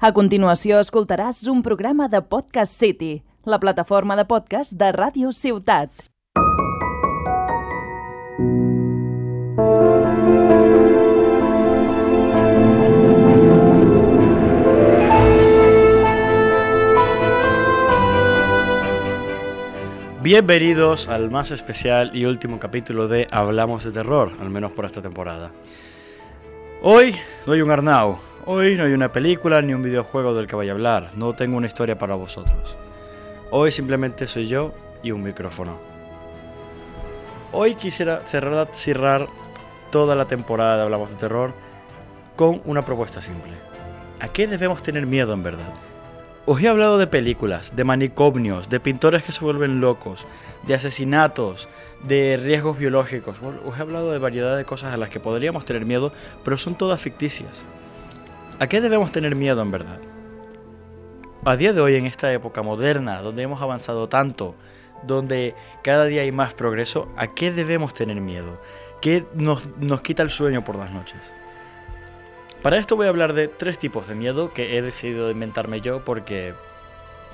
A continuació escoltaràs un programa de Podcast City, la plataforma de podcast de Ràdio Ciutat. Bienvenidos al más especial y último capítulo de Hablamos de Terror, al menos por esta temporada. Hoy doy un Arnau. Hoy no hay una película ni un videojuego del que vaya a hablar. No tengo una historia para vosotros. Hoy simplemente soy yo y un micrófono. Hoy quisiera cerrar, toda la temporada de Hablamos de Terror con una propuesta simple. ¿A qué debemos tener miedo en verdad? Os he hablado de películas, de manicomios, de pintores que se vuelven locos, de asesinatos, de riesgos biológicos. Os he hablado de variedad de cosas a las que podríamos tener miedo, pero son todas ficticias. ¿A qué debemos tener miedo en verdad? A día de hoy, en esta época moderna, donde hemos avanzado tanto, donde cada día hay más progreso, ¿a qué debemos tener miedo? ¿Qué nos, nos quita el sueño por las noches? Para esto voy a hablar de tres tipos de miedo que he decidido inventarme yo porque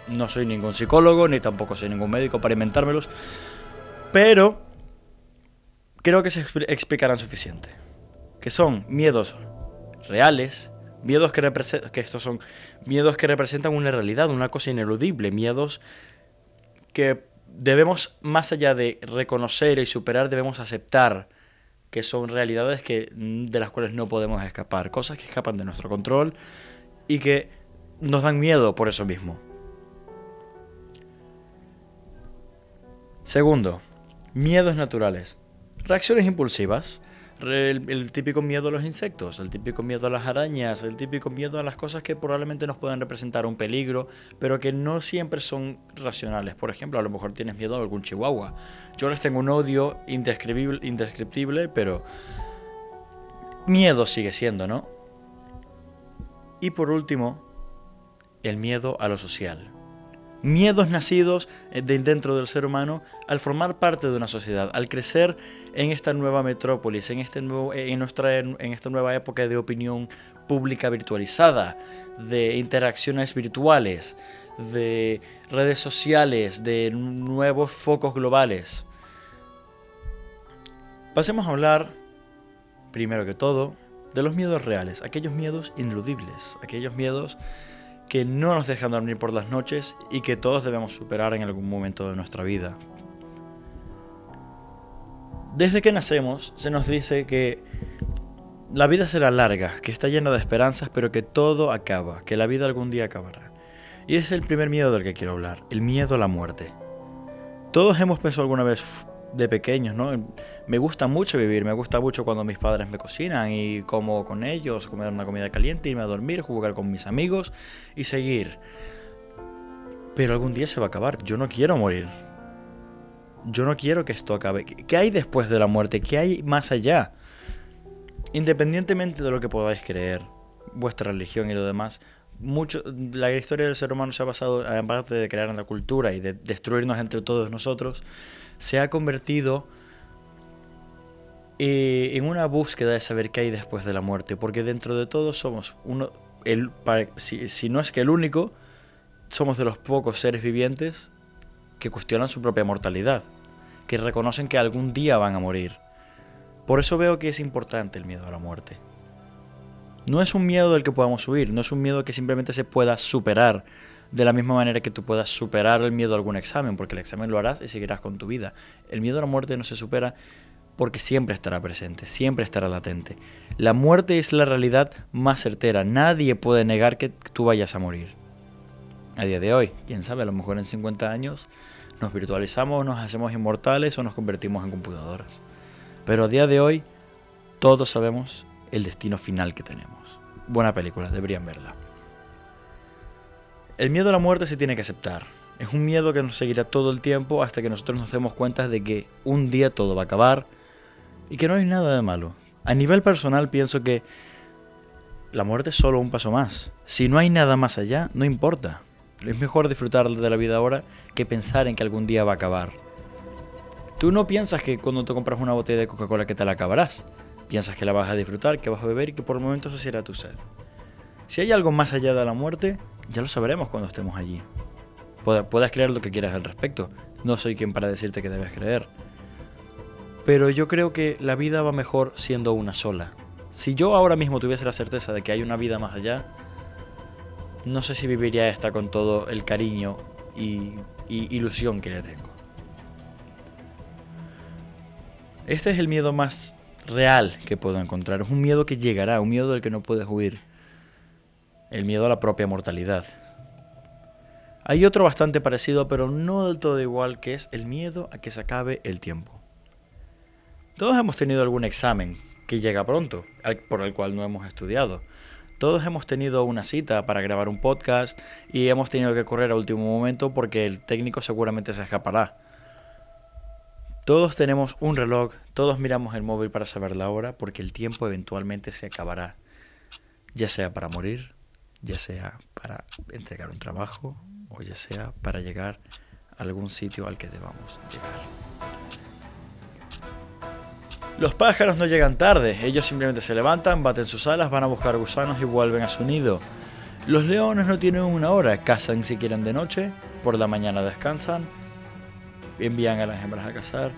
no soy ningún psicólogo ni tampoco soy ningún médico para inventármelos, pero creo que se explicarán suficiente. Que son miedos reales, miedos que representan que estos son miedos que representan una realidad, una cosa ineludible, miedos que debemos más allá de reconocer y superar, debemos aceptar que son realidades que, de las cuales no podemos escapar, cosas que escapan de nuestro control y que nos dan miedo por eso mismo. Segundo, miedos naturales. Reacciones impulsivas. El, típico miedo a los insectos, el típico miedo a las arañas, el típico miedo a las cosas que probablemente nos puedan representar un peligro, pero que no siempre son racionales. Por ejemplo, a lo mejor tienes miedo a algún chihuahua. Yo les tengo un odio indescriptible, indescriptible pero miedo sigue siendo, ¿no? Y por último, el miedo a lo social miedos nacidos eh, de dentro del ser humano al formar parte de una sociedad, al crecer en esta nueva metrópolis, en, este nuevo, eh, en, nuestra, en esta nueva época de opinión pública virtualizada, de interacciones virtuales, de redes sociales, de nuevos focos globales. Pasemos a hablar, primero que todo, de los miedos reales, aquellos miedos ineludibles, aquellos miedos que no nos dejan dormir por las noches y que todos debemos superar en algún momento de nuestra vida. Desde que nacemos se nos dice que la vida será larga, que está llena de esperanzas, pero que todo acaba, que la vida algún día acabará. Y es el primer miedo del que quiero hablar, el miedo a la muerte. Todos hemos pensado alguna vez, de pequeños, ¿no? Me gusta mucho vivir, me gusta mucho cuando mis padres me cocinan y como con ellos, comer una comida caliente, irme a dormir, jugar con mis amigos y seguir. Pero algún día se va a acabar, yo no quiero morir. Yo no quiero que esto acabe. ¿Qué hay después de la muerte? ¿Qué hay más allá? Independientemente de lo que podáis creer, vuestra religión y lo demás, mucho, la historia del ser humano se ha basado, aparte de crear una cultura y de destruirnos entre todos nosotros, se ha convertido eh, en una búsqueda de saber qué hay después de la muerte, porque dentro de todo somos uno, el, si no es que el único, somos de los pocos seres vivientes que cuestionan su propia mortalidad, que reconocen que algún día van a morir. Por eso veo que es importante el miedo a la muerte. No es un miedo del que podamos huir, no es un miedo que simplemente se pueda superar, de la misma manera que tú puedas superar el miedo a algún examen, porque el examen lo harás y seguirás con tu vida. El miedo a la muerte no se supera porque siempre estará presente, siempre estará latente. La muerte es la realidad más certera, nadie puede negar que tú vayas a morir. A día de hoy, quién sabe, a lo mejor en 50 años nos virtualizamos, nos hacemos inmortales o nos convertimos en computadoras. Pero a día de hoy, todos sabemos el destino final que tenemos. Buena película, deberían verla. El miedo a la muerte se tiene que aceptar. Es un miedo que nos seguirá todo el tiempo hasta que nosotros nos demos cuenta de que un día todo va a acabar y que no hay nada de malo. A nivel personal pienso que la muerte es solo un paso más. Si no hay nada más allá, no importa. Es mejor disfrutar de la vida ahora que pensar en que algún día va a acabar. Tú no piensas que cuando te compras una botella de Coca-Cola que te la acabarás. Piensas que la vas a disfrutar, que vas a beber y que por el momento se será tu sed. Si hay algo más allá de la muerte, ya lo sabremos cuando estemos allí. Puedes creer lo que quieras al respecto. No soy quien para decirte que debes creer. Pero yo creo que la vida va mejor siendo una sola. Si yo ahora mismo tuviese la certeza de que hay una vida más allá, no sé si viviría esta con todo el cariño y, ilusión que le tengo. Este es el miedo más real que puedo encontrar. Es un miedo que llegará, un miedo del que no puedes huir. El miedo a la propia mortalidad. Hay otro bastante parecido, pero no del todo igual, que es el miedo a que se acabe el tiempo. Todos hemos tenido algún examen que llega pronto, por el cual no hemos estudiado. Todos hemos tenido una cita para grabar un podcast y hemos tenido que correr a último momento porque el técnico seguramente se escapará. Todos tenemos un reloj, todos miramos el móvil para saber la hora porque el tiempo eventualmente se acabará. Ya sea para morir, ya sea para entregar un trabajo o ya sea para llegar a algún sitio al que debamos llegar. Los pájaros no llegan tarde, ellos simplemente se levantan, baten sus alas, van a buscar gusanos y vuelven a su nido. Los leones no tienen una hora, cazan si quieren de noche, por la mañana descansan, envían a las hembras a cazar.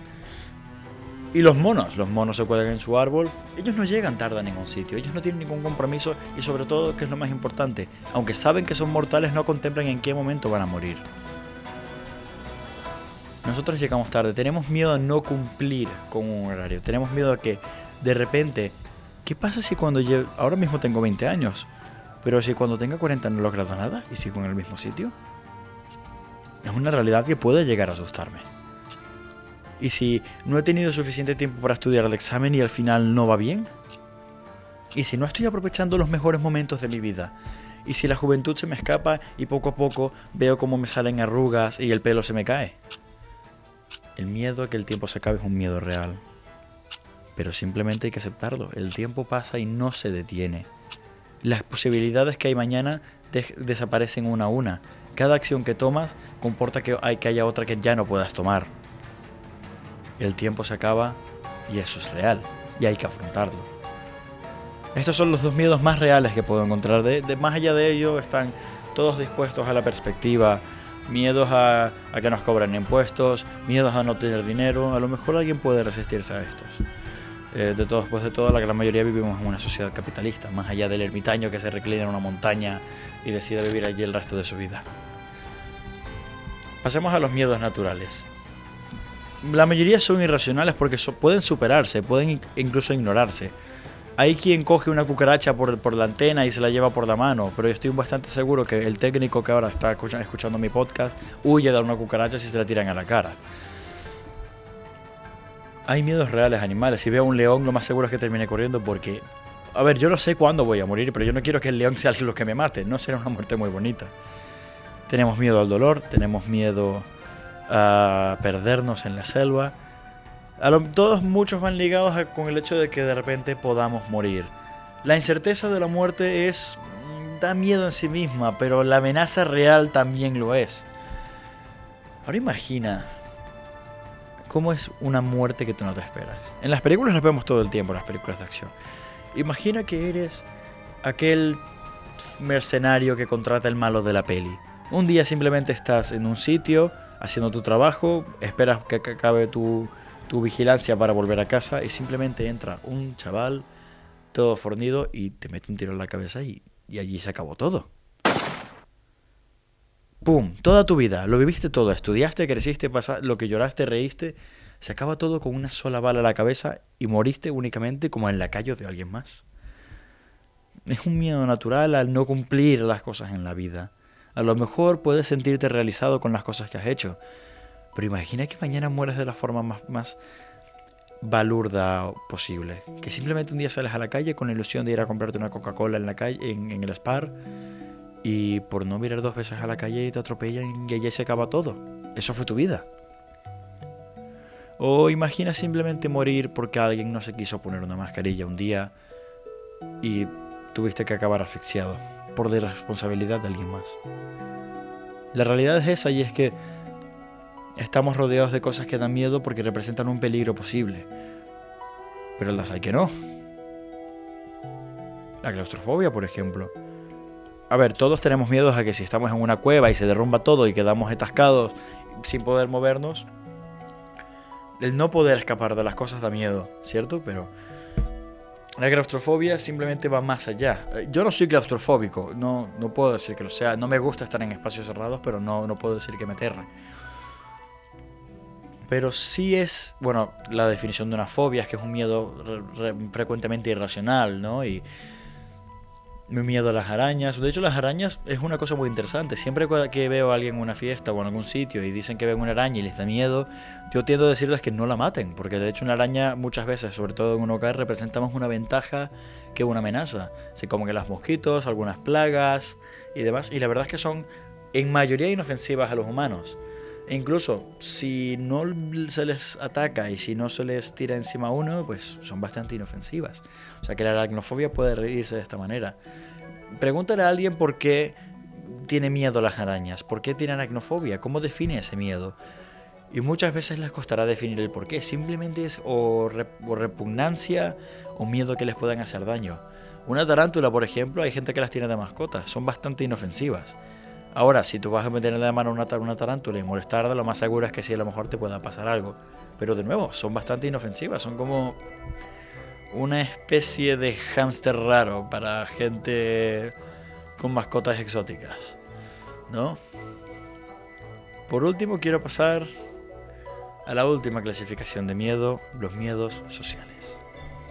Y los monos, los monos se cuelgan en su árbol, ellos no llegan tarde a ningún sitio, ellos no tienen ningún compromiso y sobre todo, que es lo más importante, aunque saben que son mortales, no contemplan en qué momento van a morir. Nosotros llegamos tarde, tenemos miedo a no cumplir con un horario, tenemos miedo a que de repente, ¿qué pasa si cuando yo, ahora mismo tengo 20 años, pero si cuando tenga 40 no he logrado nada y sigo en el mismo sitio? Es una realidad que puede llegar a asustarme. ¿Y si no he tenido suficiente tiempo para estudiar el examen y al final no va bien? ¿Y si no estoy aprovechando los mejores momentos de mi vida? ¿Y si la juventud se me escapa y poco a poco veo cómo me salen arrugas y el pelo se me cae? El miedo a que el tiempo se acabe es un miedo real. Pero simplemente hay que aceptarlo. El tiempo pasa y no se detiene. Las posibilidades que hay mañana desaparecen una a una. Cada acción que tomas comporta que, hay, que haya otra que ya no puedas tomar. El tiempo se acaba y eso es real. Y hay que afrontarlo. Estos son los dos miedos más reales que puedo encontrar. De, más allá de ello están todos dispuestos a la perspectiva, miedos a, que nos cobren impuestos, miedos a no tener dinero. A lo mejor alguien puede resistirse a estos. Eh, de todos, pues de todo, la gran mayoría vivimos en una sociedad capitalista, más allá del ermitaño que se reclina en una montaña y decide vivir allí el resto de su vida. Pasemos a los miedos naturales. La mayoría son irracionales porque pueden superarse, pueden incluso ignorarse. Hay quien coge una cucaracha por, la antena y se la lleva por la mano, pero yo estoy bastante seguro que el técnico que ahora está escuchando mi podcast huye de una cucaracha si se la tiran a la cara. Hay miedos reales animales. Si veo a un león, lo más seguro es que termine corriendo porque... A ver, yo no sé cuándo voy a morir, pero yo no quiero que el león sea lo que me mate. No será una muerte muy bonita. Tenemos miedo al dolor, tenemos miedo a perdernos en la selva todos muchos van ligados con el hecho de que de repente podamos morir. La incerteza de la muerte es mm, da miedo en sí misma, pero la amenaza real también lo es. Ahora imagina cómo es una muerte que tú no te esperas. En las películas las vemos todo el tiempo, las películas de acción. Imagina que eres aquel mercenario que contrata el malo de la peli. Un día simplemente estás en un sitio haciendo tu trabajo, esperas que acabe tu, tu vigilancia para volver a casa y simplemente entra un chaval todo fornido y te mete un tiro en la cabeza y, allí se acabó todo. ¡Pum! Toda tu vida, lo viviste todo, estudiaste, creciste, pasaste, lo que lloraste, reíste, se acaba todo con una sola bala en la cabeza y moriste únicamente como en la calle de alguien más. Es un miedo natural al no cumplir las cosas en la vida. A lo mejor puedes sentirte realizado con las cosas que has hecho, pero imagina que mañana mueres de la forma más, más balurda posible. Que simplemente un día sales a la calle con la ilusión de ir a comprarte una Coca-Cola en la calle, en, el Spar, y por no mirar dos veces a la calle te atropellan y allí se acaba todo. Eso fue tu vida. O imagina simplemente morir porque alguien no se quiso poner una mascarilla un día y tuviste que acabar asfixiado por la responsabilidad de alguien más. La realidad es esa y es que Estamos rodeados de cosas que dan miedo porque representan un peligro posible. Pero las hay que no. La claustrofobia, por ejemplo. a ver, todos tenemos miedos a que si estamos en una cueva y se derrumba todo y quedamos atascados sin poder movernos, el no poder escapar de las cosas da miedo, ¿cierto? Pero la claustrofobia simplemente va más allá. Eh, yo no soy claustrofóbico, no, no puedo decir que lo sea. No me gusta estar en espacios cerrados, pero no, no puedo decir que me aterre. Pero sí es, bueno, la definición de una fobia es que es un miedo frecuentemente irracional, ¿no? Y mi miedo a las arañas. De hecho, las arañas es una cosa muy interesante. Siempre que veo a alguien en una fiesta o en algún sitio y dicen que ven una araña y les da miedo, yo tiendo a decirles que no la maten, porque de hecho una araña muchas veces, sobre todo en un hogar, representa más una ventaja que una amenaza. Se comen que las mosquitos, algunas plagas y demás. Y la verdad es que son en mayoría inofensivas a los humanos. Incluso si no se les ataca y si no se les tira encima uno, pues son bastante inofensivas. O sea que la aracnofobia puede reírse de esta manera. Pregúntale a alguien por qué tiene miedo a las arañas, por qué tiene aracnofobia, cómo define ese miedo. Y muchas veces les costará definir el por qué. Simplemente es o, repugnancia o miedo que les puedan hacer daño. Una tarántula, por ejemplo, hay gente que las tiene de mascota, son bastante inofensivas. Ahora, si tú vas a meterle de mano una, una tarántula y molestarla, lo más seguro es que sí, a lo mejor te pueda pasar algo. Pero de nuevo, son bastante inofensivas, son como una especie de hámster raro para gente con mascotas exóticas. ¿No? Por último, quiero pasar a la última clasificación de miedo, los miedos sociales.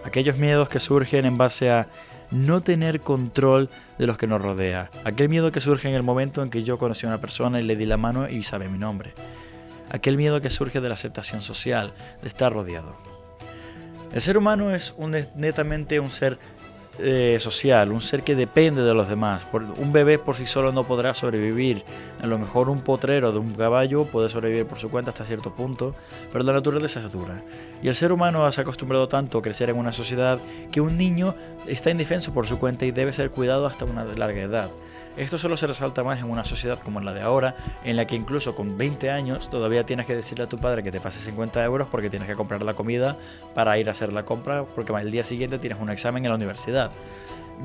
Aquellos miedos que surgen en base a no tener control de los que nos rodea. Aquel miedo que surge en el momento en que yo conocí a una persona y le di la mano y sabe mi nombre. Aquel miedo que surge de la aceptación social, de estar rodeado. El ser humano es un, netamente un ser eh, social, un ser que depende de los demás. un bebé por sí solo no podrá sobrevivir. A lo mejor un potrero de un caballo puede sobrevivir por su cuenta hasta cierto punto, pero la naturaleza es dura. Y el ser humano se ha acostumbrado tanto a crecer en una sociedad que un niño está indefenso por su cuenta y debe ser cuidado hasta una larga edad. Esto solo se resalta más en una sociedad como la de ahora, en la que incluso con 20 años todavía tienes que decirle a tu padre que te pase 50 euros porque tienes que comprar la comida para ir a hacer la compra, porque el día siguiente tienes un examen en la universidad.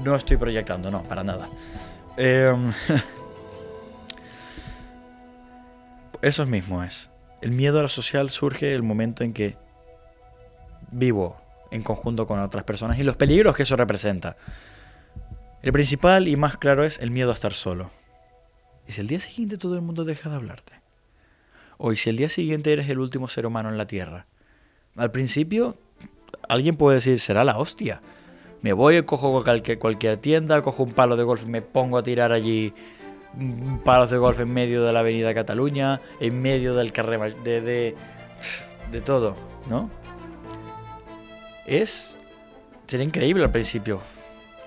No estoy proyectando, no, para nada. Em, eso mismo es. El miedo a lo social surge el momento en que vivo en conjunto con otras personas y los peligros que eso representa. El principal y más claro es el miedo a estar solo. ¿Y si el día siguiente todo el mundo deja de hablarte? ¿O si el día siguiente eres el último ser humano en la Tierra? Al principio, alguien puede decir, será la hostia. Me voy, cojo cualquier, cualquier tienda, cojo un palo de golf y me pongo a tirar allí palos de golf en medio de la avenida Cataluña, en medio del carré de, de, de todo, ¿no? Es... Sería increíble al principio,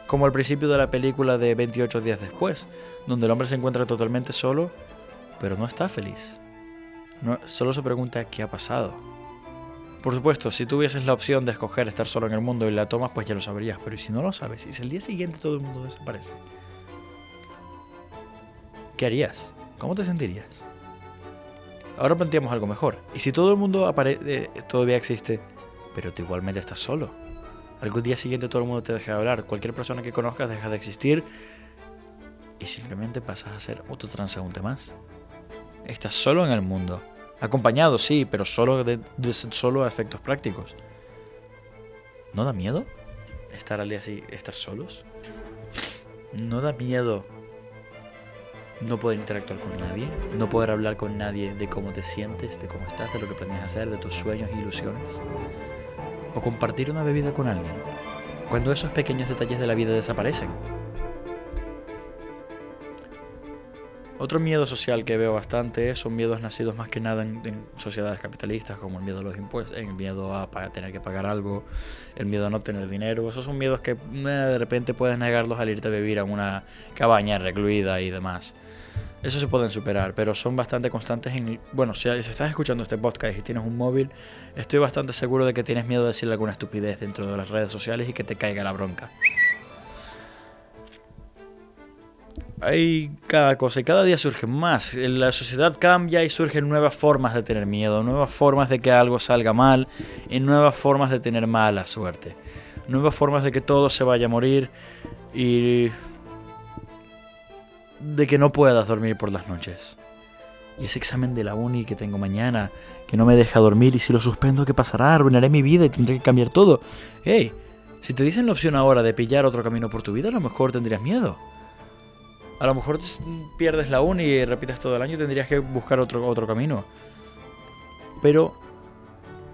como al principio de la película de 28 días después, donde el hombre se encuentra totalmente solo, pero no está feliz. Solo se pregunta qué ha pasado. Por supuesto, si tuvieses la opción de escoger estar solo en el mundo y la tomas, pues ya lo sabrías. Pero si no lo sabes, y si el día siguiente todo el mundo desaparece, ¿qué harías? ¿Cómo te sentirías? Ahora planteamos algo mejor. ¿Y si todo el mundo eh, todavía existe, pero tú igualmente estás solo? Algún día siguiente todo el mundo te deja de hablar, cualquier persona que conozcas deja de existir y simplemente pasas a ser otro transeúnte más. Estás solo en el mundo. Acompañado, sí, pero solo, de, solo a efectos prácticos. ¿No da miedo estar al día así, estar solos? ¿No da miedo no poder interactuar con nadie? ¿No poder hablar con nadie de cómo te sientes, de cómo estás, de lo que planeas hacer, de tus sueños e ilusiones? O compartir una bebida con alguien, cuando esos pequeños detalles de la vida desaparecen. Otro miedo social que veo bastante son miedos nacidos más que nada en, sociedades capitalistas, como el miedo a los impuestos, el miedo a tener que pagar algo, el miedo a no tener dinero. Esos son miedos que eh, de repente puedes negarlos al irte a vivir a una cabaña recluida y demás. Eso se pueden superar, pero son bastante constantes en... Bueno, si estás escuchando este podcast y tienes un móvil, estoy bastante seguro de que tienes miedo de decirle alguna estupidez dentro de las redes sociales y que te caiga la bronca. Hay cada cosa y cada día surge más. La sociedad cambia y surgen nuevas formas de tener miedo, nuevas formas de que algo salga mal y nuevas formas de tener mala suerte. Nuevas formas de que todo se vaya a morir y de que no puedas dormir por las noches. Y ese examen de la uni que tengo mañana, que no me deja dormir, y si lo suspendo, ¿qué pasará? Arruinaré mi vida y tendré que cambiar todo. Hey, si te dicen la opción ahora de pillar otro camino por tu vida, a lo mejor tendrías miedo. A lo mejor pierdes la uni y repites todo el año y tendrías que buscar otro, otro camino. Pero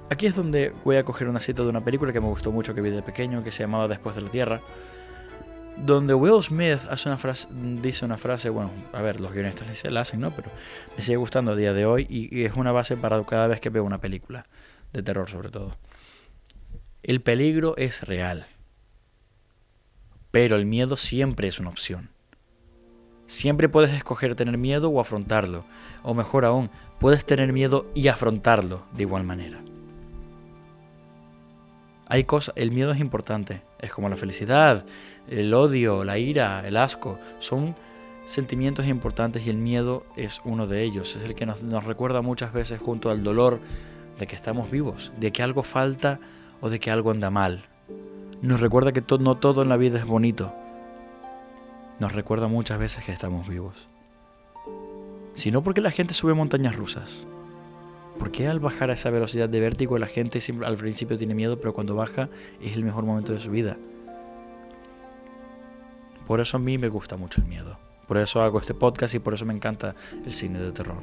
aquí es donde voy a coger una cita de una película que me gustó mucho, que vi de pequeño, que se llamaba Después de la Tierra. Donde Will Smith hace una frase, dice una frase, bueno, a ver, los guionistas la hacen, ¿no? Pero me sigue gustando a día de hoy y es una base para cada vez que veo una película, de terror sobre todo. El peligro es real, pero el miedo siempre es una opción. Siempre puedes escoger tener miedo o afrontarlo. O mejor aún, puedes tener miedo y afrontarlo de igual manera. Hay cosas, el miedo es importante, es como la felicidad, el odio, la ira, el asco, son sentimientos importantes y el miedo es uno de ellos, es el que nos, recuerda muchas veces junto al dolor de que estamos vivos, de que algo falta o de que algo anda mal. Nos recuerda que no todo en la vida es bonito, nos recuerda muchas veces que estamos vivos. Sino porque la gente sube montañas rusas. ¿Por qué al bajar a esa velocidad de vértigo la gente al principio tiene miedo, pero cuando baja es el mejor momento de su vida? Por eso a mí me gusta mucho el miedo. Por eso hago este podcast y por eso me encanta el cine de terror.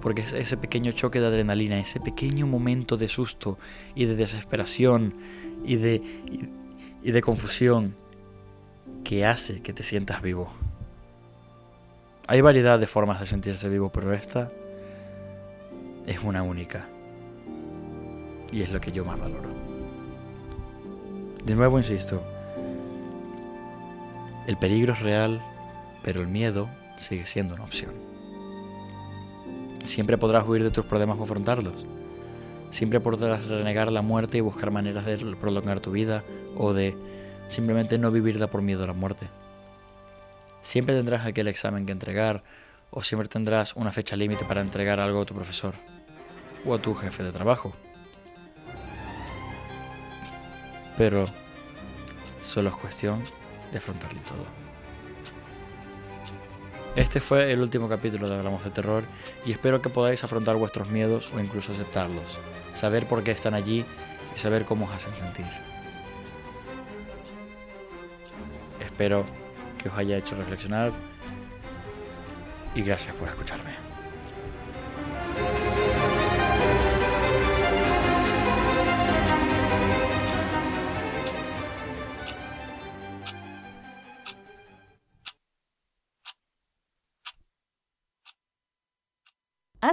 Porque es ese pequeño choque de adrenalina, ese pequeño momento de susto y de desesperación y de, y de confusión que hace que te sientas vivo. Hay variedad de formas de sentirse vivo, pero esta es una única. Y es lo que yo más valoro. De nuevo insisto, el peligro es real, pero el miedo sigue siendo una opción. Siempre podrás huir de tus problemas o afrontarlos. Siempre podrás renegar la muerte y buscar maneras de prolongar tu vida o de simplemente no vivirla por miedo a la muerte. Siempre tendrás aquel examen que entregar o siempre tendrás una fecha límite para entregar algo a tu profesor o a tu jefe de trabajo. Pero solo es cuestión de afrontarlo todo. Este fue el último capítulo de Hablamos de Terror y espero que podáis afrontar vuestros miedos o incluso aceptarlos, saber por qué están allí y saber cómo os hacen sentir. Espero que os haya hecho reflexionar y gracias por escucharme.